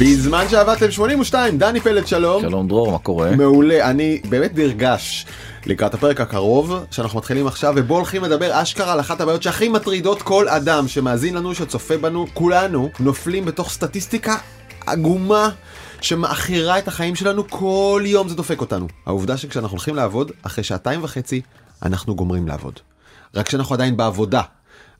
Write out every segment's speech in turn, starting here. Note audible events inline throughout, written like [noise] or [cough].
בזמן שעבדתם 82, דני פלד שלום. שלום דרור, מה קורה? מעולה, אני באמת נרגש לקראת הפרק הקרוב שאנחנו מתחילים עכשיו ובו הולכים לדבר אשכרה על אחת הבעיות שהכי מטרידות כל אדם שמאזין לנו, שצופה בנו, כולנו נופלים בתוך סטטיסטיקה עגומה שמעכירה את החיים שלנו כל יום זה דופק אותנו. העובדה שכשאנחנו הולכים לעבוד, אחרי שעתיים וחצי אנחנו גומרים לעבוד. רק כשאנחנו עדיין בעבודה.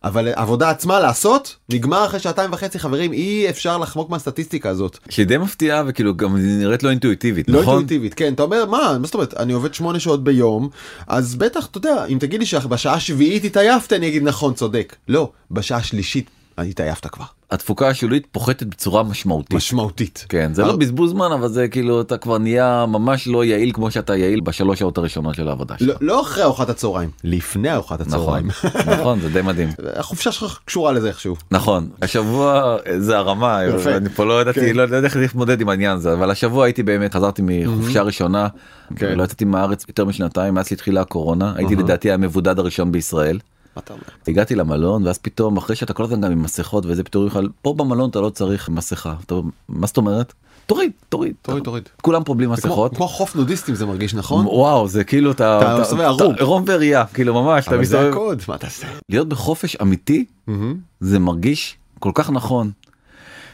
אבל עבודה עצמה לעשות נגמר אחרי שעתיים וחצי חברים אי אפשר לחמוק מהסטטיסטיקה הזאת. שהיא די מפתיעה וכאילו גם נראית לא אינטואיטיבית לא נכון? אינטואיטיבית כן אתה אומר מה מה זאת אומרת אני עובד שמונה שעות ביום אז בטח אתה יודע אם תגיד לי שבשעה השביעית התעייפת אני אגיד נכון צודק לא בשעה השלישית התעייפת כבר התפוקה השולית פוחתת בצורה משמעותית. משמעותית. כן זה לא בזבוז זמן אבל זה כאילו אתה כבר נהיה ממש לא יעיל כמו שאתה יעיל בשלוש שעות הראשונות של העבודה לא, שלך. לא אחרי ארוחת הצהריים לפני ארוחת הצהריים. נכון, נכון זה די מדהים. [laughs] החופשה שלך קשורה לזה איכשהו. נכון השבוע זה הרמה. [laughs] אני פה לא ידעתי כן. לא יודע איך להתמודד עם העניין הזה אבל השבוע הייתי באמת חזרתי מחופשה ראשונה כן. לא יצאתי מהארץ יותר משנתיים מאז שהתחילה הקורונה הייתי לדעתי המבודד הראשון בישראל. מה אתה אומר? הגעתי למלון ואז פתאום אחרי שאתה כל הזמן גם עם מסכות וזה פתאום לך פה במלון אתה לא צריך מסכה מה זאת אומרת תוריד תוריד תוריד תוריד. כולם פה בלי מסכות. כמו חוף נודיסטים זה מרגיש נכון? וואו זה כאילו אתה מסתובב ערום. ערום וראייה כאילו ממש אתה אבל זה מסתובב הקוד מה תעשה? להיות בחופש אמיתי. זה מרגיש כל כך נכון.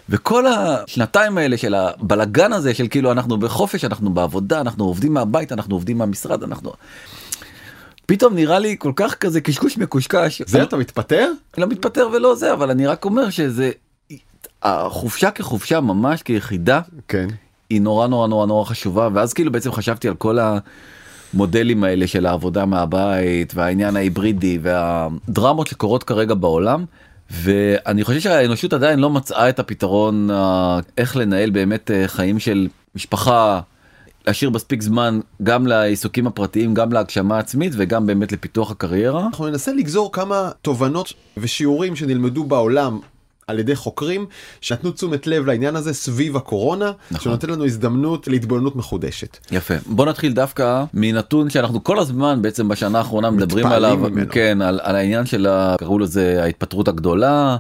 וכל השנתיים האלה של הבלגן הזה של כאילו אנחנו בחופש אנחנו בעבודה אנחנו עובדים מהבית אנחנו עובדים מהמשרד אנחנו. פתאום נראה לי כל כך כזה קשקוש מקושקש. זה אתה מתפטר? לא מתפטר ולא זה אבל אני רק אומר שזה החופשה כחופשה ממש כיחידה כן. היא נורא נורא נורא נורא חשובה ואז כאילו בעצם חשבתי על כל המודלים האלה של העבודה מהבית והעניין ההיברידי והדרמות שקורות כרגע בעולם. ואני חושב שהאנושות עדיין לא מצאה את הפתרון אה, איך לנהל באמת אה, חיים של משפחה. להשאיר מספיק זמן גם לעיסוקים הפרטיים גם להגשמה עצמית וגם באמת לפיתוח הקריירה. אנחנו ננסה לגזור כמה תובנות ושיעורים שנלמדו בעולם על ידי חוקרים שנתנו תשומת לב לעניין הזה סביב הקורונה, נכון. שנותן לנו הזדמנות להתבוננות מחודשת. יפה בוא נתחיל דווקא מנתון שאנחנו כל הזמן בעצם בשנה האחרונה מדברים עליו ממנו. כן על, על העניין של ה- קראו לזה ההתפטרות הגדולה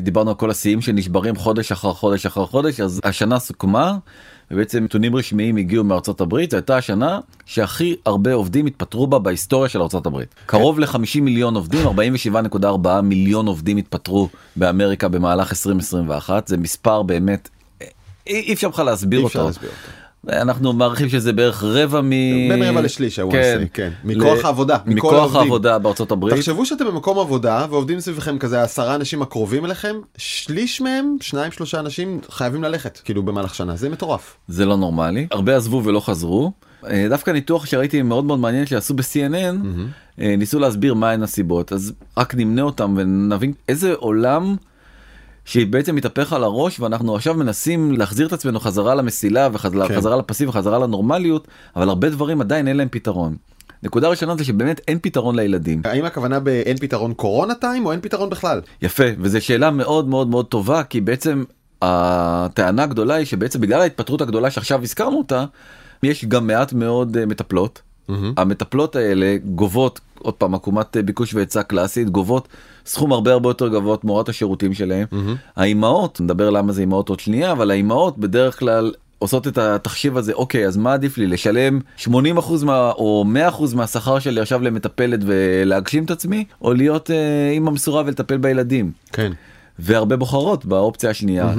דיברנו על כל השיאים שנשברים חודש אחר חודש אחר חודש אז השנה סוכמה. ובעצם נתונים רשמיים הגיעו מארצות הברית זו הייתה השנה שהכי הרבה עובדים התפטרו בה בהיסטוריה של ארצות הברית קרוב ל-50 מיליון עובדים 47.4 מיליון עובדים התפטרו באמריקה במהלך 2021 זה מספר באמת אי אי אפשר בכלל להסביר אותו. אפשר להסביר אותו. אנחנו מעריכים שזה בערך רבע מ... בין רבע לשליש, wanna כן. כן. מכוח ל- העבודה, מכוח. העבודה בארצות הברית. תחשבו שאתם במקום עבודה ועובדים סביבכם כזה עשרה אנשים הקרובים אליכם, שליש מהם, שניים שלושה אנשים חייבים ללכת, כאילו במהלך שנה, זה מטורף. זה לא נורמלי הרבה עזבו ולא חזרו. אה, דווקא ניתוח שראיתי מאוד מאוד מעניין שעשו ב-CNN אה, ניסו להסביר מהן הסיבות אז רק נמנה אותם ונבין איזה עולם. שבעצם מתהפך על הראש ואנחנו עכשיו מנסים להחזיר את עצמנו חזרה למסילה וחזרה כן. לפסיב וחזרה לנורמליות אבל הרבה דברים עדיין אין להם פתרון. נקודה ראשונה זה שבאמת אין פתרון לילדים. האם הכוונה באין פתרון קורונה טיים או אין פתרון בכלל? יפה וזו שאלה מאוד מאוד מאוד טובה כי בעצם הטענה הגדולה היא שבעצם בגלל ההתפטרות הגדולה שעכשיו הזכרנו אותה יש גם מעט מאוד אה, מטפלות. המטפלות האלה גובות עוד פעם עקומת אה, ביקוש והיצע קלאסית גובות סכום הרבה הרבה יותר גבוה תמורת השירותים שלהם. האימהות נדבר למה זה אימהות עוד שנייה אבל האימהות בדרך כלל עושות את התחשיב הזה אוקיי אז מה עדיף לי לשלם 80% מה, או 100% מהשכר שלי עכשיו למטפלת ולהגשים את עצמי או להיות אה, אימא מסורה ולטפל בילדים. כן. והרבה בוחרות באופציה השנייה.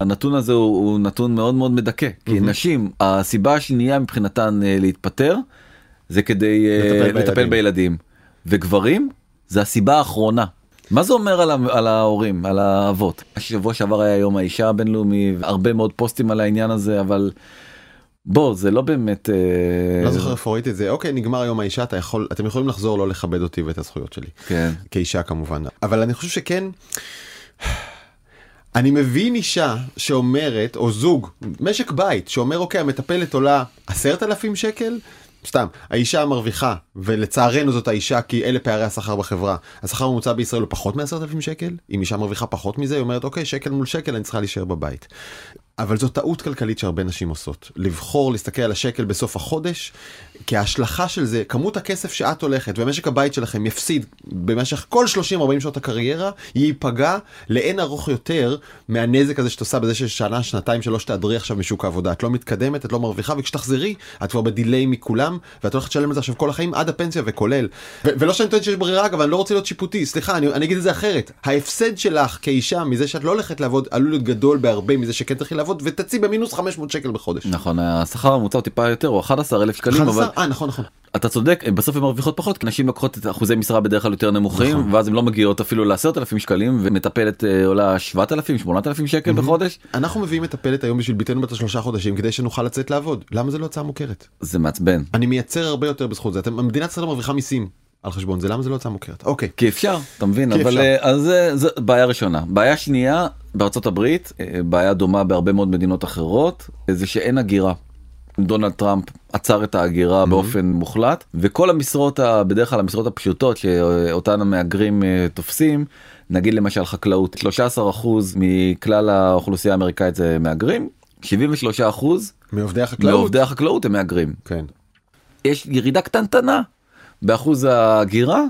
הנתון הזה הוא, הוא נתון מאוד מאוד מדכא כי נשים הסיבה השנייה מבחינתן אה, להתפטר זה כדי אה, לטפל לטפל בילדים. בילדים וגברים זה הסיבה האחרונה. מה זה אומר על, על ההורים על האבות השבוע שעבר היה יום האישה הבינלאומי הרבה מאוד פוסטים על העניין הזה אבל בוא זה לא באמת אה, לא זוכר איפה ראיתי את זה, אוקיי נגמר יום האישה, אתה יכול, אתם יכולים לחזור לא לכבד אותי ואת הזכויות שלי. כן כאישה כמובן אבל אני חושב שכן אני מבין אישה שאומרת או זוג משק בית שאומר אוקיי המטפלת עולה עשרת אלפים שקל. סתם האישה מרוויחה ולצערנו זאת האישה כי אלה פערי השכר בחברה השכר הממוצע בישראל הוא פחות מעשרת אלפים שקל אם אישה מרוויחה פחות מזה היא אומרת אוקיי שקל מול שקל אני צריכה להישאר בבית. אבל זו טעות כלכלית שהרבה נשים עושות. לבחור להסתכל על השקל בסוף החודש, כי ההשלכה של זה, כמות הכסף שאת הולכת ומשק הבית שלכם יפסיד במשך כל 30-40 שעות הקריירה, ייפגע לאין ארוך יותר מהנזק הזה שאת עושה בזה ששנה, שנתיים, שלוש תעדרי עכשיו משוק העבודה. את לא מתקדמת, את לא מרוויחה, וכשתחזרי, את כבר בדיליי מכולם, ואת הולכת לשלם את זה עכשיו כל החיים עד הפנסיה וכולל. ו- ולא שאני טוען שיש ברירה, אגב, אני לא רוצה להיות שיפוטי, סליחה, אני, אני אגיד את זה אחרת. ההפסד שלך כאישה מזה שאת לא הולכת לעבוד עלול להיות גדול בהרבה מזה שכן תלכי לעבוד ותצאי במינוס 500 שקל בחודש. נכון השכר הממוצע הוא טיפה יותר הוא 11,000 שקלים 11? אבל אה, נכון, נכון. אתה צודק בסוף הן מרוויחות פחות כי נשים לוקחות את אחוזי משרה בדרך כלל יותר נמוכים ואז הן לא מגיעות אפילו לעשרת אלפים שקלים ומטפלת אה, עולה 7,000 8,000 שקל בחודש אנחנו מביאים מטפלת היום בשביל בתנו בת השלושה חודשים כדי שנוכל לצאת לעבוד. למה זה לא הצעה מוכרת? זה מעצבן אני מייצר הרבה יותר בזכות זה. אתם, מדינת ישראל מרוויחה מיסים על חשבון זה, למה זה לא הצעה מוכרת? אוקיי. כי אפשר אתה מבין אבל אפשר. אה, אז זה בעיה ראשונה בעיה שנייה בארצות הברית אה, בעיה דומה בהרבה מאוד מדינות אחרות זה שאין הגירה. דונלד טראמפ עצר את ההגירה באופן מוחלט וכל המשרות ה- בדרך כלל המשרות הפשוטות שאותן המהגרים אה, תופסים נגיד למשל חקלאות 13% מכלל האוכלוסייה האמריקאית זה מהגרים 73% מעובדי החקלאות? מעובדי החקלאות הם מהגרים כן. יש ירידה קטנטנה באחוז ההגירה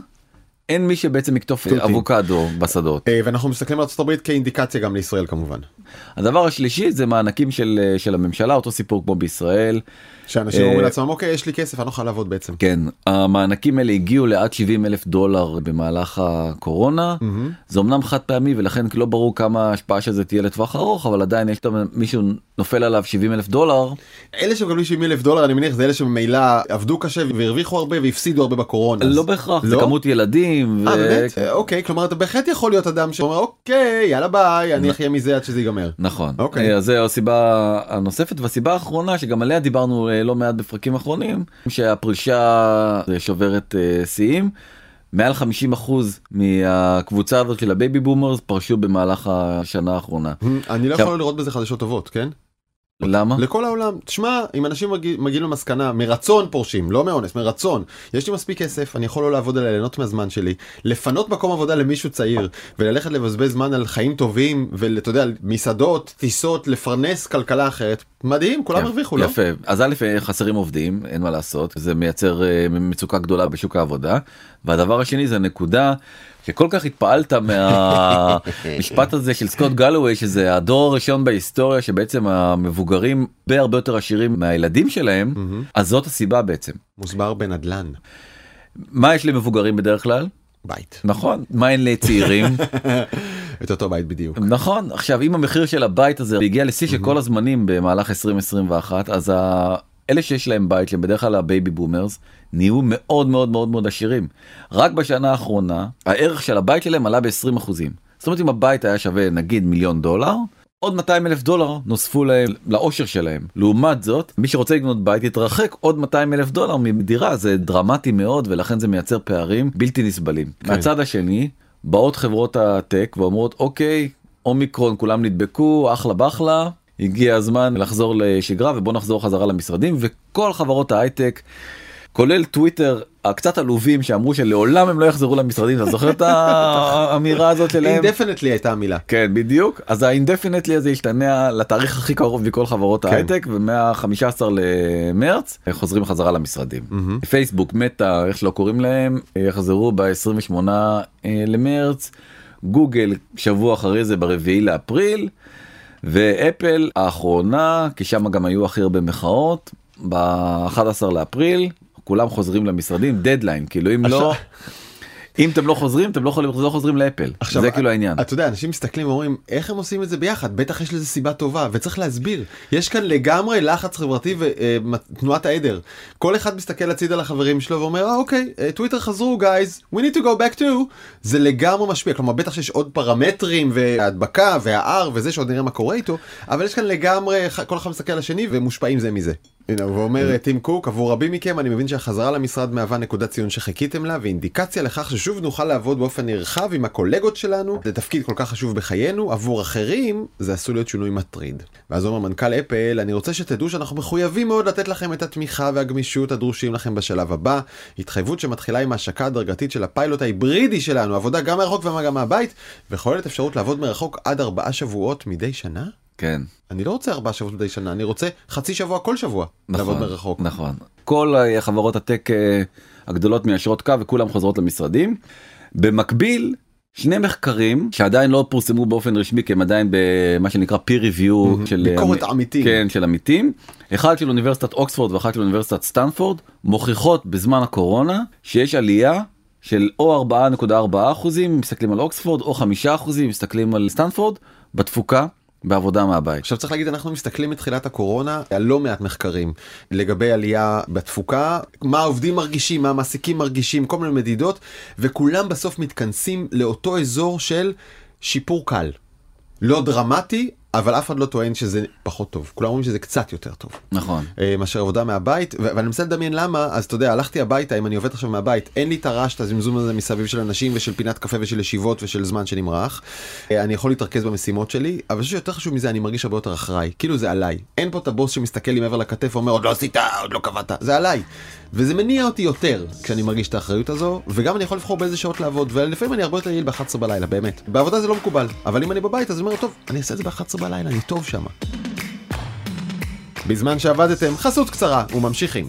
אין מי שבעצם יקטוף. אבוקדו בשדות. אה, ואנחנו מסתכלים על ארה"ב כאינדיקציה גם לישראל כמובן. הדבר השלישי זה מענקים של אה, של הממשלה אותו סיפור כמו בישראל. שאנשים אה, אומרים לעצמם אוקיי יש לי כסף אני לא יכול לעבוד בעצם. כן המענקים האלה הגיעו לעד 70 אלף דולר במהלך הקורונה זה אמנם חד פעמי ולכן לא ברור כמה השפעה של זה תהיה לטווח ארוך אבל עדיין יש מישהו נופל עליו 70 אלף דולר אלה שמקבלים 70 אלף דולר אני מניח זה אלה שממילא עבדו קשה והרוויחו הרבה והפסידו הרבה בקורונה. לא בהכרח זה לא? כמות ילדים. ו- אה באמת? אה, אוקיי כלומר אתה בהחלט יכול להיות אדם שאומר אוקיי יאללה ביי אני אחיה מזה עד שזה ייגמר. נכון אוקיי. אז זו הסיבה הנוספת והסיבה האחרונה שגם עליה דיברנו לא מעט בפרקים אחרונים שהפרישה אה, שוברת אה, שיאים. מעל 50% מהקבוצה הזאת של ה baby boomers פרשו במהלך השנה האחרונה. אני לא יכול לראות בזה חדשות טובות כן? למה? לכל העולם. תשמע אם אנשים מגיע- מגיעים למסקנה מרצון פורשים לא מאונס מרצון. יש לי מספיק כסף אני יכול לא לעבוד עליי ליהנות מהזמן שלי. לפנות מקום עבודה למישהו צעיר וללכת לבזבז זמן על חיים טובים ואתה יודע מסעדות טיסות לפרנס כלכלה אחרת מדהים כולם הרוויחו לא? יפה. אז א' חסרים עובדים אין מה לעשות. זה מייצר אה, מצוקה גדולה בשוק העבודה. והדבר השני זה נקודה שכל כך התפעלת מהמשפט [laughs] הזה של סקוט גלווי שזה הדור הראשון בהיסטוריה שבעצם המבוגרים הרבה הרבה יותר עשירים מהילדים שלהם אז זאת הסיבה בעצם. מוסבר בנדלן. מה יש למבוגרים בדרך כלל? בית. נכון מה אין לצעירים. [laughs] את אותו בית בדיוק. נכון עכשיו אם המחיר של הבית הזה הגיע לשיא של כל הזמנים במהלך 2021 אז ה... אלה שיש להם בית שהם בדרך כלל ה baby boomers נהיו מאוד מאוד מאוד מאוד עשירים. רק בשנה האחרונה הערך של הבית שלהם עלה ב-20 אחוזים. זאת אומרת אם הבית היה שווה נגיד מיליון דולר עוד 200 אלף דולר נוספו להם לאושר שלהם. לעומת זאת מי שרוצה לקנות בית יתרחק עוד 200 אלף דולר מדירה. זה דרמטי מאוד ולכן זה מייצר פערים בלתי נסבלים. כן. מהצד השני באות חברות ה tech ואומרות אוקיי אומיקרון כולם נדבקו אחלה באחלה הגיע הזמן לחזור לשגרה ובוא נחזור חזרה למשרדים וכל חברות ההייטק כולל טוויטר הקצת עלובים שאמרו שלעולם הם לא יחזרו למשרדים אתה זוכר את [laughs] האמירה הזאת שלהם indefinitely הייתה המילה. כן בדיוק אז ה indefinitely הזה ישתנה לתאריך הכי קרוב מכל חברות כן. ההייטק ומה-15 למרץ חוזרים חזרה למשרדים. פייסבוק מטא איך שלא קוראים להם יחזרו ב-28 למרץ גוגל שבוע אחרי זה ברביעי לאפריל ואפל האחרונה כי שם גם היו הכי הרבה מחאות ב-11 לאפריל כולם חוזרים למשרדים דדליין כאילו אם לא. אם אתם לא חוזרים אתם לא יכולים לא חוזרים לאפל. זה כאילו העניין. אתה יודע אנשים מסתכלים ואומרים איך הם עושים את זה ביחד? בטח יש לזה סיבה טובה. וצריך להסביר. יש כאן לגמרי לחץ חברתי ותנועת העדר. כל אחד מסתכל הצידה לחברים שלו ואומר אה, אוקיי אה, טוויטר חזרו גייז we need to go back to. זה לגמרי משפיע. כלומר בטח שיש עוד פרמטרים והדבקה וה-R וזה שעוד נראה מה קורה איתו אבל יש כאן לגמרי כל אחד מסתכל על השני ומושפעים זה מזה. הנה, ואומר אה, טים קוק עבור רבים מכם אני מבין שהחזרה למשרד מהווה נקודת ציון שחיכיתם לה ואינדיקציה לכך ששוב נוכל לעבוד באופן נרחב עם הקולגות שלנו זה תפקיד כל כך חשוב בחיינו עבור אחרים זה עשוי להיות שינוי מטריד. ואז אומר מנכ"ל אפל אני רוצה שתדעו שאנחנו מחויבים מאוד לתת לכם את התמיכה והגמישות הדרושים לכם בשלב הבא התחייבות שמתחילה עם ההשקה הדרגתית של הפיילוט ההיברידי שלנו עבודה גם מרחוק וגם מהבית וכוללת אפשרות לעבוד מרחוק עד ארבעה שבועות מדי שנה. כן. אני לא רוצה ארבעה שבועות מדי שנה, אני רוצה חצי שבוע כל שבוע לעבוד נכון, מרחוק. נכון. כל אה, חברות הטק אה, הגדולות מיישרות קו וכולם חוזרות למשרדים. במקביל, שני מחקרים שעדיין לא פורסמו באופן רשמי כי הם עדיין במה שנקרא peer review של ביקורת עמי- עמיתים. כן, של עמיתים. אחד של אוניברסיטת אוקספורד ואחד של אוניברסיטת סטנפורד מוכיחות בזמן הקורונה שיש עלייה של או 4.4 אחוזים מסתכלים על אוקספורד או 5 אחוזים מסתכלים על סטנפורד בתפוקה בעבודה מהבית. עכשיו צריך להגיד אנחנו מסתכלים מתחילת הקורונה על לא מעט מחקרים לגבי עלייה בתפוקה מה העובדים מרגישים מה המעסיקים מרגישים כל מיני מדידות וכולם בסוף מתכנסים לאותו אזור של שיפור קל. לא דרמטי אבל אף אחד לא טוען שזה פחות טוב כולם אומרים שזה קצת יותר טוב. נכון. אה, מאשר עבודה מהבית ואני מנסה לדמיין למה אז אתה יודע הלכתי הביתה אם אני עובד עכשיו מהבית אין לי את הרעש את הזמזום הזה מסביב של אנשים ושל פינת קפה ושל ישיבות ושל זמן שנמרח. אה, אני יכול להתרכז במשימות שלי אבל אני חושב שיותר חשוב מזה אני מרגיש הרבה יותר אחראי כאילו זה עליי אין פה את הבוס שמסתכל לי מעבר לכתף ואומר עוד לא עשית עוד לא קבעת זה עליי. וזה מניע אותי יותר כשאני מרגיש את האחריות הזו וגם אני יכול לבחור באיזה שעות לעבוד ולפעמים אני הרבה יותר יעיל ב-11 בלילה באמת בעבודה זה לא מקובל אבל אם אני בבית אז אני אומר טוב אני אעשה את זה ב-11 בלילה אני טוב שם. בזמן שעבדתם, חסות קצרה, וממשיכים.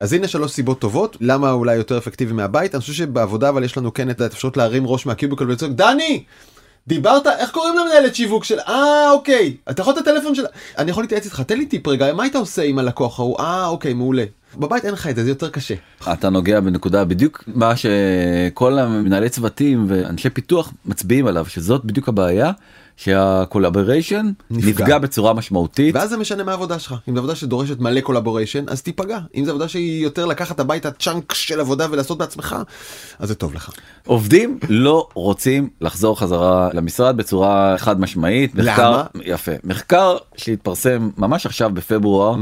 אז הנה שלוש סיבות טובות, למה אולי יותר אפקטיבי מהבית, אני חושב שבעבודה אבל יש לנו כן את האפשרות להרים ראש מהקיוביקל ולצעוק, דני! דיברת, איך קוראים למנהלת שיווק של... אה, אוקיי, אתה יכול את הטלפון של... אני יכול להתייעץ איתך, תן לי טיפ רגע, מה היית עושה עם הלקוח ההוא? אה, אוקיי, מעולה. בבית אין לך את זה, זה יותר קשה. אתה נוגע בנקודה בדיוק מה שכל המנהלי צוותים ואנשי פיתוח מצביעים עליו שזאת בדיוק הבעיה שה collaboration נפגע. נפגע בצורה משמעותית. ואז זה משנה מהעבודה שלך. אם זו עבודה שדורשת מלא collaboration, אז תיפגע. אם זו עבודה שהיא יותר לקחת הביתה chunk של עבודה ולעשות בעצמך, אז זה טוב לך. עובדים לא רוצים לחזור חזרה למשרד בצורה חד משמעית. מחקר, למה? יפה. מחקר שהתפרסם ממש עכשיו בפברואר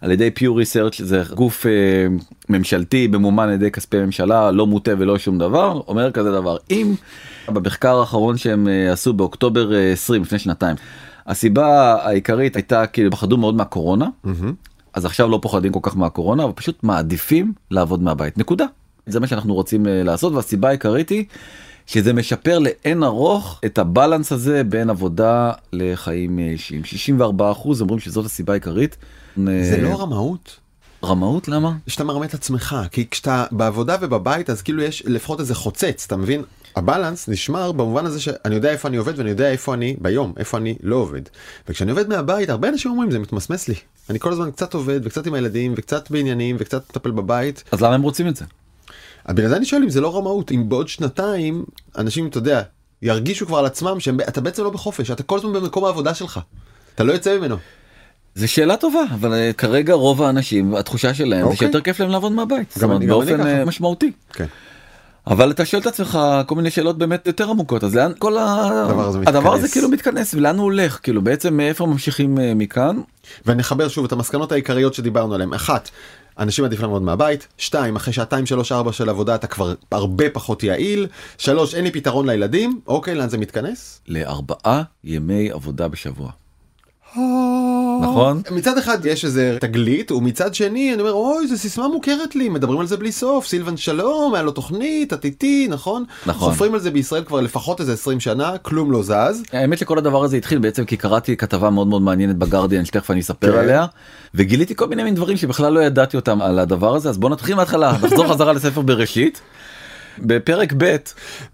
על ידי פיור ריסרצ' זה גוף אה, ממשלתי ממומן על ידי כספי ממשלה לא מוטה ולא שום דבר אומר כזה דבר אם במחקר האחרון שהם אה, עשו באוקטובר אה, 20 לפני שנתיים הסיבה העיקרית הייתה כאילו פחדו מאוד מהקורונה אז עכשיו לא פוחדים כל כך מהקורונה אבל פשוט מעדיפים לעבוד מהבית נקודה. זה מה שאנחנו רוצים אה, לעשות והסיבה העיקרית היא שזה משפר לאין ארוך את הבלנס הזה בין עבודה לחיים אה, אישיים 64 אחוז אומרים שזאת הסיבה העיקרית. זה אה, לא רמאות? רמאות למה? שאתה מרמה את עצמך כי כשאתה בעבודה ובבית אז כאילו יש לפחות איזה חוצץ אתה מבין הבלנס נשמר במובן הזה שאני יודע איפה אני עובד ואני יודע איפה אני ביום איפה אני לא עובד וכשאני עובד מהבית הרבה אנשים אומרים זה מתמסמס לי אני כל הזמן קצת עובד וקצת עם הילדים וקצת בעניינים וקצת מטפל בבית אז למה הם רוצים את זה? בגלל זה אני שואל אם זה לא רמאות אם בעוד שנתיים אנשים אתה יודע ירגישו כבר על עצמם שאתה בעצם לא בחופש אתה כל הזמן במקום העבודה שלך אתה לא יוצא ממנו. זה שאלה טובה אבל אה, כרגע רוב האנשים התחושה שלהם זה אוקיי. שיותר כיף להם לעבוד מהבית. זאת גם אומרת, אני- אני באופן ככה. אה, משמעותי. כן. אבל אתה שואל את עצמך כל מיני שאלות באמת יותר עמוקות אז לאן כל הדבר הזה הדבר הזה. כאילו מתכנס ולאן הוא הולך כאילו בעצם מאיפה ממשיכים אה, מכאן ונחבר שוב את המסקנות העיקריות שדיברנו עליהן. אחת, אנשים עדיף לעבוד מהבית. שתיים, אחרי שעתיים, שלוש, ארבע של עבודה אתה כבר הרבה פחות יעיל. שלוש, אין לי פתרון לילדים. אוקיי, לאן זה מתכנס? לארבעה ימי עבודה בשבוע. נכון? מצד אחד יש איזה תגלית, ומצד שני אני אומר, אוי, זו סיסמה מוכרת לי, מדברים על זה בלי סוף. סילבן שלום, היה לו תוכנית, את איתי, נכון? נכון. חופרים על זה בישראל כבר לפחות איזה 20 שנה, כלום לא זז. האמת שכל הדבר הזה התחיל בעצם כי קראתי כתבה מאוד מאוד מעניינת בגרדיאן שתכף אני אספר כן. עליה וגיליתי כל מיני מין דברים שבכלל לא ידעתי אותם על הדבר הזה אז בוא נתחיל מההתחלה [laughs] נחזור חזרה לספר בראשית. בפרק ב'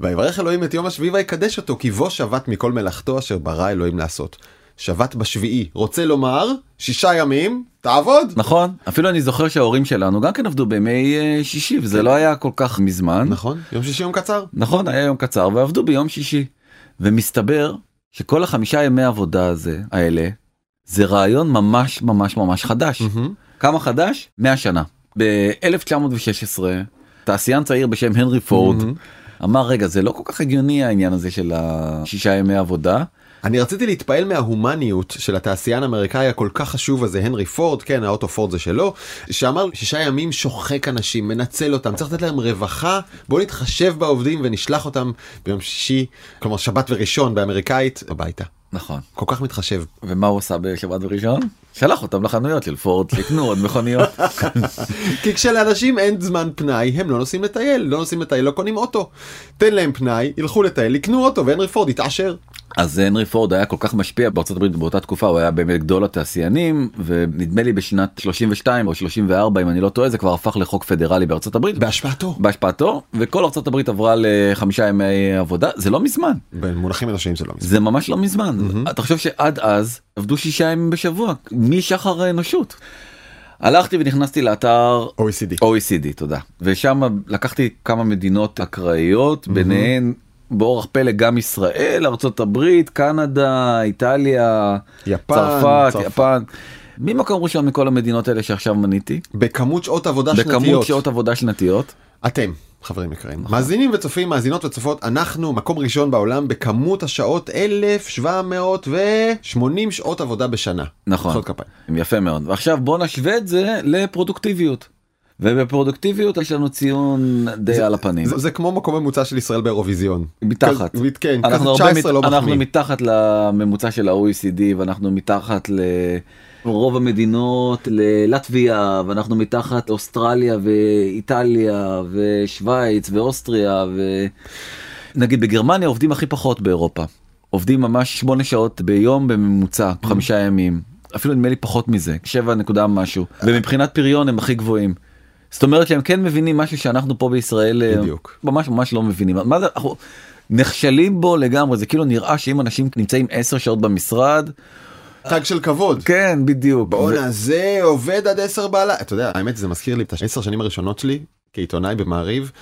ויברך אלוהים את יום השביעי ויקדש אותו, כי בו שבת מכל מלאכתו אשר ברא אלוהים לעשות. שבת בשביעי, רוצה לומר, שישה ימים, תעבוד. נכון אפילו אני זוכר שההורים שלנו גם כן עבדו בימי אה, שישי וזה לא היה כל כך מזמן נכון, יום שישי יום קצר. נכון היה יום קצר ועבדו ביום שישי ומסתבר שכל החמישה ימי עבודה הזה האלה זה רעיון ממש ממש ממש חדש. כמה חדש? 100 שנה. ב-1916 תעשיין צעיר בשם הנרי פורד אמר רגע זה לא כל כך הגיוני העניין הזה של השישה ימי עבודה. אני רציתי להתפעל מההומניות של התעשיין האמריקאי הכל כך חשוב הזה, הנרי פורד, כן, האוטו פורד זה שלו, שאמר שישה ימים שוחק אנשים, מנצל אותם, צריך לתת להם רווחה, בואו נתחשב בעובדים ונשלח אותם ביום שישי, כלומר שבת וראשון באמריקאית, הביתה. נכון. כל כך מתחשב. ומה הוא עשה בשבת וראשון? שלח אותם לחנויות של פורד שיקנו עוד מכוניות. [laughs] כי כשלאנשים אין זמן פנאי, הם לא נוסעים לטייל, לא נוסעים לטייל, לא קונים אוטו. תן להם פנאי, ילכו לטייל, יקנו אוטו, והנרי פורד יתעשר. אז הנרי פורד היה כל כך משפיע בארצות הברית באותה תקופה הוא היה באמת גדול התעשיינים ונדמה לי בשנת 32 או 34 אם אני לא טועה זה כבר הפך לחוק פדרלי בארצות הברית. בהשפעתו. בהשפעתו וכל ארצות הברית עברה לחמישה ימי עבודה. זה לא מזמן. במונחים אנושיים זה לא מזמן. זה ממש לא מזמן. מהמם. אתה חושב שעד אז עבדו שישה ימים בשבוע משחר האנושות. הלכתי ונכנסתי לאתר OECD OECD תודה. ושם לקחתי כמה מדינות אקראיות ביניהן באורח פלא גם ישראל הברית קנדה איטליה יפן, צרפת צרפת. יפן. מי מקום ראשון מכל המדינות האלה שעכשיו מניתי בכמות שעות עבודה שנתיות בכמות שעות עבודה שנתיות אתם חברים יקרים מאזינים וצופים מאזינות וצופות אנחנו מקום ראשון בעולם בכמות השעות 1780 שעות עבודה בשנה. נכון. יפה מאוד ועכשיו בוא נשווה את זה לפרודוקטיביות. ובפרודוקטיביות יש לנו ציון די על הפנים זה, זה כמו מקום ממוצע של ישראל באירוויזיון. מתחת. כזה- כן, אנחנו, הרבה 19 מת... לא אנחנו מחמיא. מתחת לממוצע של ה-OECD ואנחנו מתחת לרוב המדינות ללטביה ואנחנו מתחת לאוסטרליה ואיטליה ושוויץ ואוסטריה ונגיד בגרמניה עובדים הכי פחות באירופה עובדים ממש 8 שעות ביום בממוצע חמישה ימים אפילו נדמה לי פחות מזה 7 נקודה משהו ומבחינת פריון הם הכי גבוהים. זאת אומרת שהם כן מבינים משהו שאנחנו פה בישראל אה, בדיוק. ממש ממש לא מבינים מה זה אנחנו נכשלים בו לגמרי זה כאילו נראה שאם אנשים נמצאים 10 שעות במשרד תג של כבוד. כן בדיוק בואנה זה עובד עד 10 בלילה. אתה יודע האמת זה מזכיר לי את העשר שנים הראשונות שלי כעיתונאי במעריב.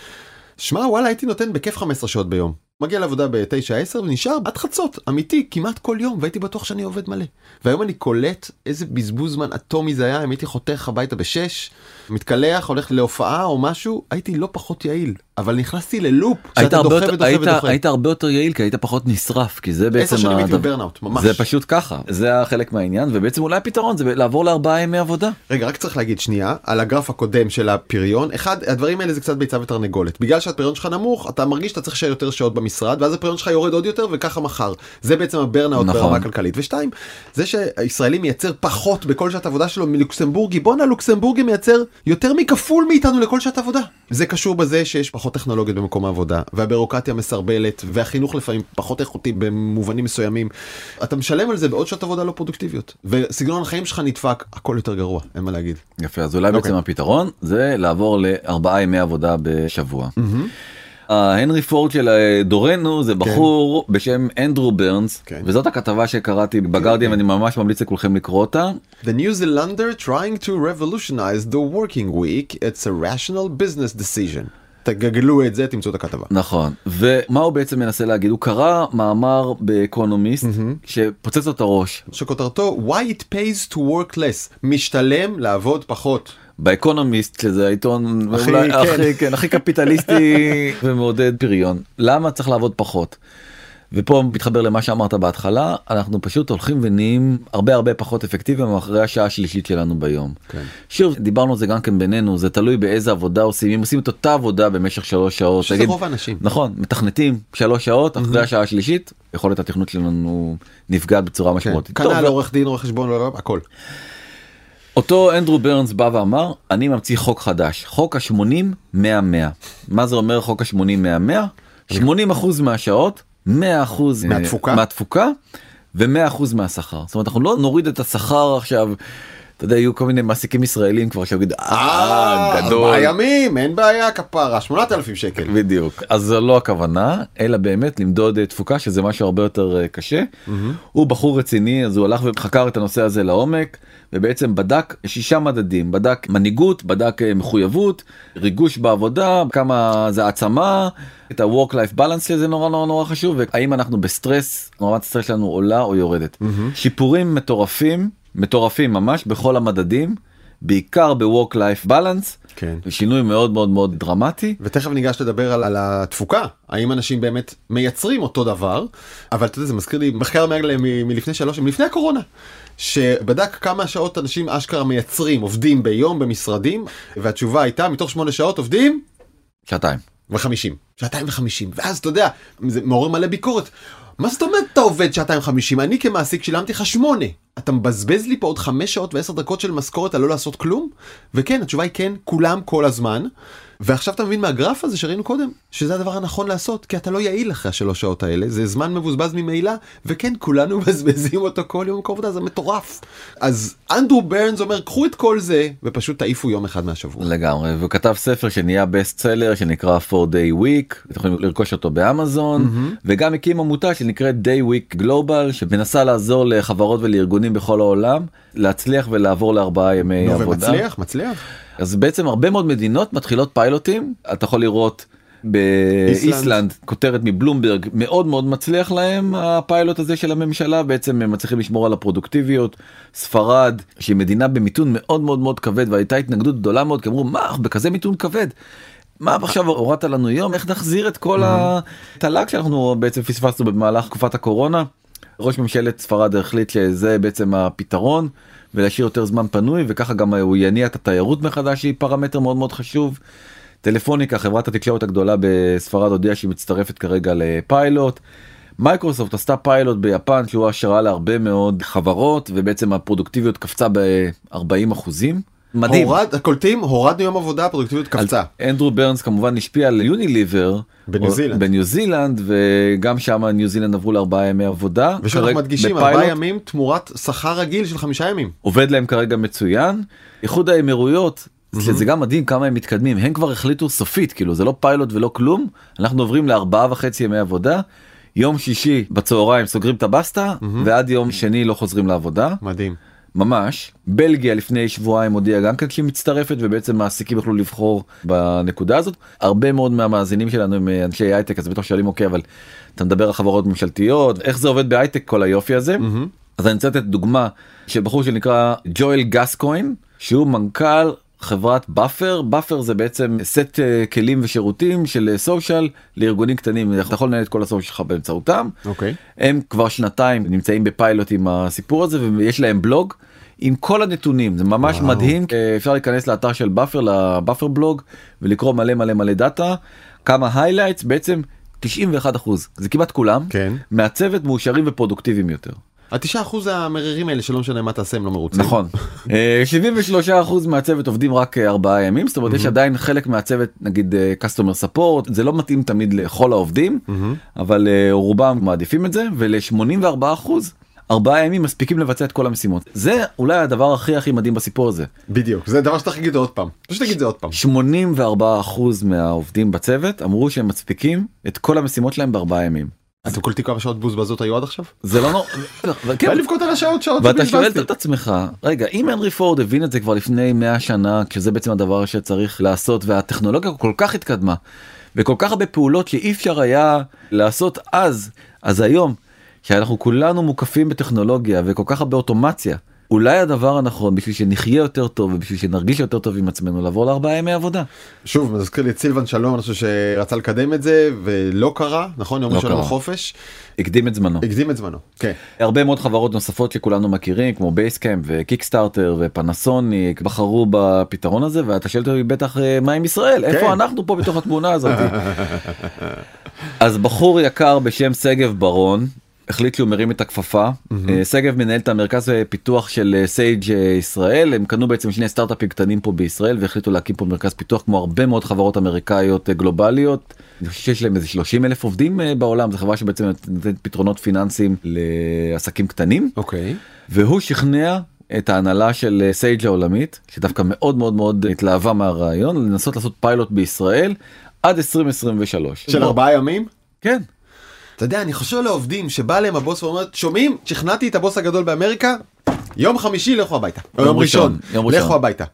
שמע וואלה הייתי נותן בכיף 15 שעות ביום. מגיע לעבודה ב-9-10 ונשאר עד חצות אמיתי כמעט כל יום והייתי בטוח שאני עובד מלא. והיום אני קולט איזה בזבוז זמן אטומי זה היה אם הייתי חותך הביתה ב-6 מתקלח הולך להופעה או משהו הייתי לא פחות יעיל אבל נכנסתי ללופ שאתה דוחה יותר, ודוחה היית, ודוחה. היית הרבה יותר יעיל כי היית פחות נשרף כי זה בעצם עשר שנים הייתי בברנאוט ממש. זה פשוט ככה זה החלק מהעניין ובעצם אולי הפתרון זה לעבור לארבעה ימי עבודה. רגע רק צריך להגיד שנייה על הגרף הקודם של הפריון אחד הדברים האלה זה קצת ביצה ותרנגולת בגלל שהפריון שלך נמוך אתה מרגיש שאתה צריך יותר שעות במשרד ואז הפריון שלך יורד עוד יותר וככה מחר זה בעצם הברנאוט נכון. ברמה הכלכלית ושתיים זה שהישראלי מייצר פחות בכל שעת עבודה שלו מלוקסמבורגי בואנה לוקסמבורגי מייצר יותר מכפול מאיתנו לכל שעת עבודה זה קשור בזה שיש פחות טכנולוגיות במקום העבודה והבירוקרטיה מסרבלת והחינוך לפעמים פחות איכותי במובנים מסוימים אתה משלם על זה בעוד שעות עבודה לא פרודוקטיביות וסגנון החיים שלך נדפק הכל יותר גרוע אין מה להגיד. יפה אז אולי אוקיי. בעצם הפתרון זה לעבור לארבעה ימי עבודה בשבוע. ההנרי פורד של אה, דורנו זה בחור בשם אנדרו ברנס כן. וזאת הכתבה שקראתי בגרדיאן ואני ממש ממליץ לכולכם לקרוא אותה. The New Zealander trying to revolutionize the working week, it's a rational business decision. תגגלו את זה, תמצאו את הכתבה. נכון ומה הוא בעצם מנסה להגיד הוא קרא מאמר באקונומיסט שפוצץ לו את הראש שכותרתו Why it pays to work less, משתלם לעבוד פחות. באקונומיסט שזה העיתון הכי- אולי כן. הכי, כן, הכי קפיטליסטי [laughs] ומעודד פריון למה צריך לעבוד פחות. ופה מתחבר למה שאמרת בהתחלה אנחנו פשוט הולכים ונהיים הרבה הרבה פחות אפקטיביים אחרי השעה השלישית שלנו ביום. כן. שוב דיברנו על זה גם כן בינינו זה תלוי באיזה עבודה עושים אם עושים את אותה עבודה במשך שלוש שעות. שזה תגיד- רוב האנשים. נכון מתכנתים שלוש שעות אחרי השעה השלישית יכולת התכנות שלנו נפגעת בצורה כן. משמעותית. כנ"ל עורך דין, רואה חשבון, לא, לא, הכל. אותו אנדרו ברנס בא ואמר אני ממציא חוק חדש חוק ה-80 100 100 מה זה אומר חוק ה-80 100 100 80 אחוז מהשעות 100 אחוז מהתפוקה? מהתפוקה ו100 אחוז מהשכר זאת אומרת אנחנו לא נוריד את השכר עכשיו. אתה יודע יהיו כל מיני מעסיקים ישראלים כבר שיגידו אה גדול. ארבעה ימים, אין בעיה, כפרה, 8,000 שקל. בדיוק. אז זו לא הכוונה אלא באמת למדוד אה, תפוקה שזה משהו הרבה יותר אה, קשה. הוא בחור רציני אז הוא הלך וחקר את הנושא הזה לעומק ובעצם בדק שישה מדדים. בדק מנהיגות בדק אה, מחויבות ריגוש בעבודה כמה זה העצמה את ה-work life balance שזה נורא נורא נורא חשוב והאם אנחנו בסטרס רמת הסטרס שלנו עולה או יורדת. שיפורים מטורפים מטורפים ממש בכל המדדים בעיקר ב-work life balance כן. שינוי מאוד מאוד מאוד דרמטי. ותכף ניגש לדבר על, על התפוקה האם אנשים באמת מייצרים אותו דבר אבל אתה יודע זה מזכיר לי מחקר מגלה מ- מלפני שלוש מלפני הקורונה שבדק כמה שעות אנשים אשכרה מייצרים עובדים ביום במשרדים והתשובה הייתה מתוך שמונה שעות עובדים שעתיים. וחמישים שעתיים וחמישים ואז אתה יודע זה מעורר מלא ביקורת. מה זאת אומרת אתה עובד שעתיים חמישים? אני כמעסיק שילמתי לך שמונה. אתה מבזבז לי פה עוד חמש שעות ועשר דקות של משכורת על לא לעשות כלום? וכן, התשובה היא כן, כולם כל הזמן. ועכשיו אתה מבין מהגרף הזה שראינו קודם, שזה הדבר הנכון לעשות, כי אתה לא יעיל אחרי השלוש שעות האלה, זה זמן מבוזבז ממילא, וכן, כולנו [laughs] מבזבזים אותו כל יום עבודה, זה מטורף. אז אנדרו ברנס אומר, קחו את כל זה, ופשוט תעיפו יום אחד מהשבוע. לגמרי, והוא כתב ספר שנהיה בסט סלר שנקרא 4 day week, אתם יכולים לרכוש אותו באמזון, mm-hmm. וגם הקים עמותה שנקראת day week global, שמנסה לעזור לחברות ולארגונים בכל העולם, להצליח ולעבור לארבעה ימי נו, עבודה. ומצליח, מצליח. אז בעצם הרבה מאוד מדינות מתחילות פיילוטים אתה יכול לראות באיסלנד כותרת מבלומברג מאוד מאוד מצליח להם הפיילוט הזה של הממשלה בעצם הם מצליחים לשמור על הפרודוקטיביות ספרד שהיא מדינה במיתון מאוד מאוד מאוד כבד והייתה התנגדות גדולה מאוד כי אמרו מה בכזה מיתון כבד. מה עכשיו הורדת לנו יום איך נחזיר את כל התל"ג שאנחנו בעצם פספסנו במהלך תקופת הקורונה. ראש ממשלת ספרד החליט שזה בעצם הפתרון ולהשאיר יותר זמן פנוי וככה גם הוא יניע את התיירות מחדש שהיא פרמטר מאוד מאוד חשוב. טלפוניקה חברת התקשורת הגדולה בספרד הודיעה שהיא מצטרפת כרגע לפיילוט. מייקרוסופט עשתה פיילוט ביפן שהוא השראה להרבה מאוד חברות ובעצם הפרודוקטיביות קפצה ב-40 אחוזים. מדהים. הורד, קולטים, הורדנו יום עבודה, הפרודוקטיביות קפצה. אנדרו ברנס כמובן השפיע על יוניליבר בניו זילנד. בניו זילנד וגם שם ניו זילנד עברו לארבעה ימי עבודה. ושאנחנו כרגע- מדגישים. ארבעה ימים תמורת שכר רגיל של חמישה ימים. עובד להם כרגע מצוין. איחוד האמירויות זה גם מדהים כמה הם מתקדמים. הם כבר החליטו סופית כאילו זה לא פיילוט ולא כלום. אנחנו עוברים לארבעה וחצי ימי עבודה. יום שישי בצהריים סוגרים את הבסטה ועד יום שני לא חוזרים לעבודה. מדהים. ממש. בלגיה לפני שבועיים הודיעה גם כן שהיא מצטרפת ובעצם מעסיקים יוכלו לבחור בנקודה הזאת. הרבה מאוד מהמאזינים שלנו הם אה, אנשי הייטק אז בטח שואלים אוקיי אבל אתה מדבר על חברות ממשלתיות איך זה עובד בהייטק כל היופי הזה? אז אני רוצה לתת דוגמה של בחור שנקרא ג'ואל גסקוין שהוא מנכ"ל חברת Buffer Buffer זה בעצם סט אה, כלים ושירותים של social לארגונים קטנים. אתה יכול לנהל את כל ה social שלך באמצעותם. אוקיי. הם כבר שנתיים נמצאים בפיילוט עם הסיפור הזה ויש להם בלוג עם כל הנתונים. זה ממש וואו. מדהים. אה, אפשר להיכנס לאתר של Buffer ל Buffer blog ולקרוא מלא מלא מלא data כמה highlights בעצם 91 אחוז. זה כמעט כולם. כן. מהצוות מאושרים ופרודוקטיביים יותר. התשעה אחוז המררים האלה שלא משנה מה תעשה הם לא מרוצים. נכון. אה, 73 אחוז מהצוות עובדים רק אה, ארבעה ימים זאת אומרת יש עדיין חלק מהצוות נגיד אה, customer support זה לא מתאים תמיד לכל העובדים אבל אה, רובם מעדיפים את זה ול-84 אחוז. ארבעה ימים מספיקים לבצע את כל המשימות זה אולי הדבר הכי הכי מדהים בסיפור הזה בדיוק, זה דבר שצריך להגיד עוד פעם. פשוט תגיד את זה עוד פעם. 84 אחוז מהעובדים בצוות אמרו שהם מספיקים את כל המשימות שלהם בארבעה ימים. אתם קולטים כמה שעות בוזבזות היו עד עכשיו? זה לא נורא. אבל [laughs] כן, לבכות על השעות שעות ואתה שואל. את עצמך רגע אם הנרי פורד הבין את זה כבר לפני 100 שנה כשזה בעצם הדבר שצריך לעשות והטכנולוגיה כל כך התקדמה וכל כך הרבה פעולות שאי אפשר היה לעשות אז אז היום שאנחנו כולנו מוקפים בטכנולוגיה וכל כך הרבה אוטומציה אולי הדבר הנכון בשביל שנחיה יותר טוב ובשביל שנרגיש יותר טוב עם עצמנו לעבור לארבעה ימי עבודה. שוב, מזכיר לי את סילבן שלום, אני חושב שרצה לקדם את זה ולא קרה, נכון? יום לא ראשון. החופש, הקדים את זמנו. הקדים את זמנו. כן. הרבה מאוד חברות נוספות שכולנו מכירים כמו Basecamp וקיקסטארטר ופנסוניק בחרו בפתרון הזה ואתה שואל אותי בטח אה, מה עם ישראל איפה כן. אנחנו פה בתוך התמונה הזאת. [laughs] אז בחור יקר בשם שגב ברון החליט שהוא מרים את הכפפה אה, שגב מנהל את המרכז פיתוח של אה, Sage אה, ישראל הם קנו בעצם שני סטארט-אפים קטנים פה בישראל והחליטו להקים פה מרכז פיתוח כמו הרבה מאוד חברות אמריקאיות אה, גלובליות. אני חושב שיש להם איזה 30 אלף עובדים אה, בעולם זו חברה שבעצם נותנת פתרונות פיננסיים לעסקים קטנים אוקיי. והוא שכנע את ההנהלה של אה, סייג' העולמית שדווקא מאוד מאוד מאוד התלהבה מהרעיון לנסות לעשות פיילוט בישראל עד 2023. של ארבעה ימים? כן. אתה יודע, אני חושב לעובדים שבא להם הבוס ואומר, שומעים? שכנעתי את הבוס הגדול באמריקה, יום חמישי לכו הביתה. או יום ראשון, יום ראשון. לכו הביתה.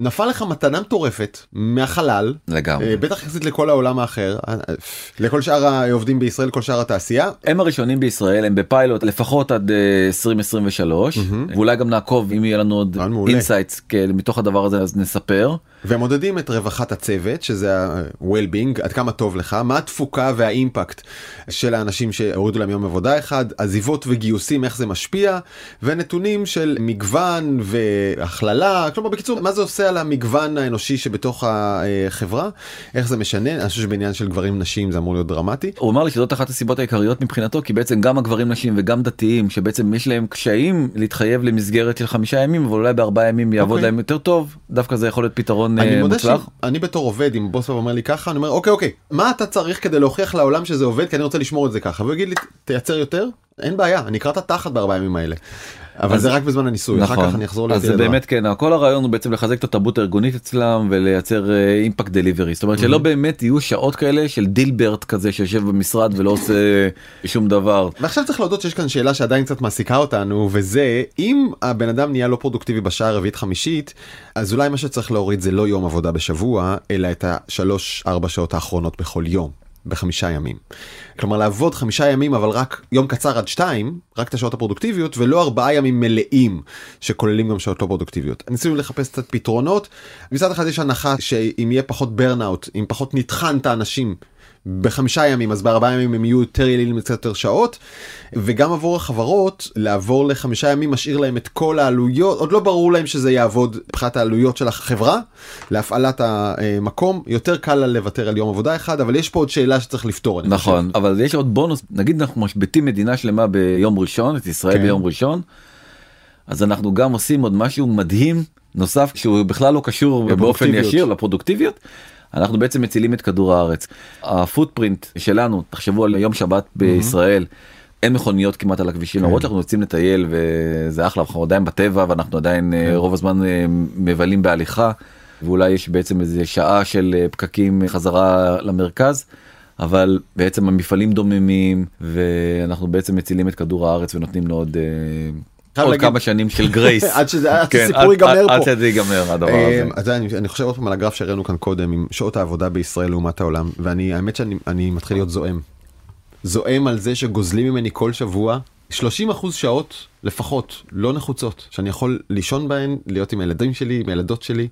נפל לך מתנה מטורפת מהחלל, לגמרי. אה, בטח יחסית לכל העולם האחר, אה, אה, לכל שאר העובדים בישראל, כל שאר התעשייה. הם הראשונים בישראל הם בפיילוט לפחות עד אה, 2023 ואולי גם נעקוב אם יהיה לנו עוד. insights מתוך הדבר הזה אז נספר. ומודדים את רווחת הצוות, שזה ה-well-being, עד כמה טוב לך, מה התפוקה וה impact של האנשים שהורידו להם יום עבודה אחד, עזיבות וגיוסים, איך זה משפיע, ונתונים של מגוון והכללה, כלומר בקיצור, מה זה עושה על המגוון האנושי שבתוך החברה, איך זה משנה, אני חושב שבעניין של גברים נשים זה אמור להיות דרמטי. הוא אמר לי שזאת אחת הסיבות העיקריות מבחינתו, כי בעצם גם הגברים נשים וגם דתיים, שבעצם יש להם קשיים להתחייב למסגרת של חמישה ימים, אבל אולי בארבעה ימים יעבוד okay. אוקיי. להם יותר טוב, דווקא זה יכול להיות פתרון אני uh, מוצלח. אני בתור עובד, אם בוס אומר לי ככה, אני אומר אוקיי אוקיי, מה אתה צריך כדי להוכיח לעולם שזה עובד, כי אני רוצה לשמור את זה ככה, והוא יגיד לי תייצר יותר, אין בעיה, אני אקרא את התחת בארבעה ימים האלה. אבל זה רק בזמן הניסוי, נכון, אחר כך אני אחזור לזה. אז זה באמת כן, כל הרעיון הוא בעצם לחזק את התרבות הארגונית אצלם ולייצר אימפקט uh, דליברי, זאת אומרת שלא באמת יהיו שעות כאלה של דילברט כזה שיושב במשרד ולא עושה שום דבר. ועכשיו צריך להודות שיש כאן שאלה שעדיין קצת מעסיקה אותנו וזה אם הבן אדם נהיה לא פרודוקטיבי בשעה הרביעית חמישית אז אולי מה שצריך להוריד זה לא יום עבודה בשבוע אלא את השלוש ארבע שעות האחרונות בכל יום. בחמישה ימים. כלומר לעבוד חמישה ימים אבל רק יום קצר עד שתיים, רק את השעות הפרודוקטיביות ולא ארבעה ימים מלאים שכוללים גם שעות לא פרודוקטיביות. ניסינו לחפש קצת פתרונות. מצד אחד יש הנחה שאם יהיה פחות ברנאוט, אם פחות נטחן את האנשים בחמישה ימים אז בארבעה ימים הם יהיו יותר יעילים קצת יותר שעות וגם עבור החברות לעבור לחמישה ימים משאיר להם את כל העלויות עוד לא ברור להם שזה יעבוד מבחינת העלויות של החברה להפעלת המקום יותר קל לה לוותר על יום עבודה אחד אבל יש פה עוד שאלה שצריך לפתור נכון חושב. אבל יש עוד בונוס נגיד אנחנו משבטים מדינה שלמה ביום ראשון את ישראל כן. ביום ראשון אז אנחנו גם עושים עוד משהו מדהים נוסף שהוא בכלל לא קשור באופן ישיר לפרודוקטיביות. אנחנו בעצם מצילים את כדור הארץ. הפוטפרינט שלנו, תחשבו על יום שבת בישראל. אין מכוניות כמעט על הכבישים למרות כן. שאנחנו יוצאים לטייל וזה אחלה אנחנו עדיין בטבע ואנחנו עדיין אה, כן. רוב הזמן אה, מבלים בהליכה ואולי יש בעצם איזה שעה של אה, פקקים חזרה למרכז אבל בעצם המפעלים דוממים ואנחנו בעצם מצילים את כדור הארץ ונותנים לו עוד עוד כמה שנים של גרייס [laughs] עד שהסיפור כן, ייגמר פה עד שזה ייגמר הדבר הזה. אני חושב עוד פעם על הגרף שהראינו כאן קודם עם שעות העבודה בישראל לעומת העולם ואני האמת שאני מתחיל להיות זועם. זועם על זה שגוזלים ממני כל שבוע 30 אחוז שעות לפחות לא נחוצות שאני יכול לישון בהן להיות עם הילדים שלי עם הילדות שלי.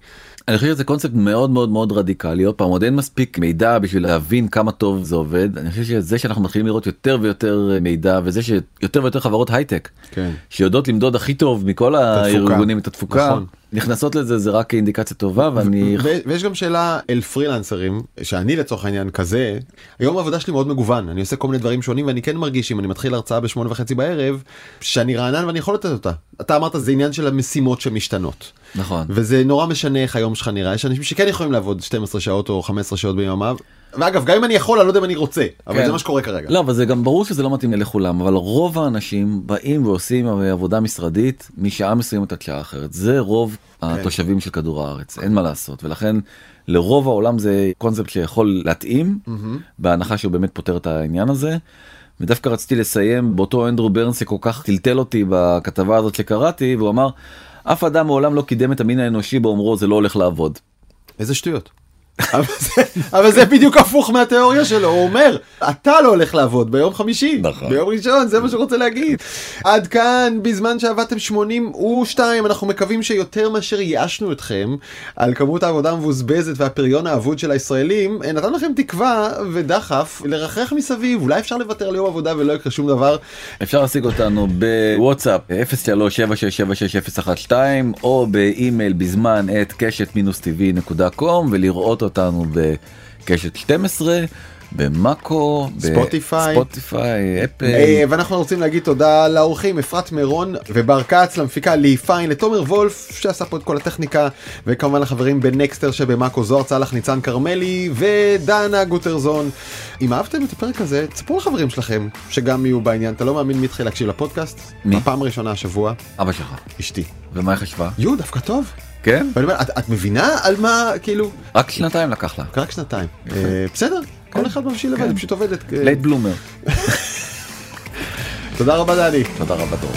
אני חושב שזה קונספט מאוד מאוד מאוד רדיקלי עוד פעם עוד אין מספיק מידע בשביל להבין כמה טוב זה עובד אני חושב שזה שאנחנו מתחילים לראות יותר ויותר מידע וזה שיותר ויותר חברות הייטק כן. שיודעות למדוד הכי טוב מכל הארגונים את התפוקה. נכון. נכנסות לזה זה רק אינדיקציה טובה ואני ויש גם שאלה אל פרילנסרים שאני לצורך העניין כזה היום העבודה שלי מאוד מגוון אני עושה כל מיני דברים שונים ואני כן מרגיש אם אני מתחיל הרצאה בשמונה וחצי בערב שאני רענן ואני יכול לתת אותה אתה אמרת זה עניין של המשימות שמשתנות נכון וזה נורא משנה איך היום שלך נראה יש אנשים שכן יכולים לעבוד 12 שעות או 15 שעות ביממה ואגב גם אם אני יכול אני לא יודע אם אני רוצה אבל כן. זה מה שקורה כרגע. לא אבל זה גם ברור שזה לא מתאים לכולם אבל רוב האנשים באים ועושים עבודה משרדית משעה מסוימת עד שעה אחרת זה רוב כן. התושבים של כדור הארץ אין מה לעשות ולכן לרוב העולם זה קונספט שיכול להתאים mm-hmm. בהנחה שהוא באמת פותר את העניין הזה. ודווקא רציתי לסיים באותו אנדרו ברנס שכל כך טלטל אותי בכתבה הזאת שקראתי והוא אמר אף אדם מעולם לא קידם את המין האנושי באומרו זה לא הולך לעבוד. איזה שטויות. אבל זה בדיוק הפוך מהתיאוריה שלו הוא אומר אתה לא הולך לעבוד ביום חמישי נכון. ביום ראשון זה מה שהוא רוצה להגיד עד כאן בזמן שעבדתם 82 אנחנו מקווים שיותר מאשר ייאשנו אתכם על כמות העבודה המבוזבזת והפריון האבוד של הישראלים נתן לכם תקווה ודחף לרחח מסביב אולי אפשר לוותר על יום עבודה ולא יקרה שום דבר. אפשר להשיג אותנו בוואטסאפ 0377661012 או באימייל בזמן at קשת מינוס TV נקודה com ולראות אותנו בקשת 12. במאקו, ספוטיפיי, ספוטיפיי, אפל. אה, ואנחנו רוצים להגיד תודה לאורחים אפרת מירון ובר כץ, למפיקה לי פיין, לתומר וולף שעשה פה את כל הטכניקה, וכמובן לחברים בנקסטר שבמאקו זוהר צלח ניצן כרמלי ודנה גוטרזון. אם אהבתם את הפרק הזה, תספרו לחברים שלכם שגם יהיו בעניין, אתה לא מאמין מי התחיל להקשיב לפודקאסט? מי? בפעם הראשונה השבוע. אבא שלך. אשתי. ומה היא חשבה? יו, דווקא טוב. כן? ואני אומר, את, את מבינה על מה, כאילו... רק שנתיים לקח לה. רק שנתיים. אה, בסדר, כל אחד מבשיל לבד, היא פשוט עובדת. late bloomer. [laughs] תודה רבה דני. תודה רבה דור.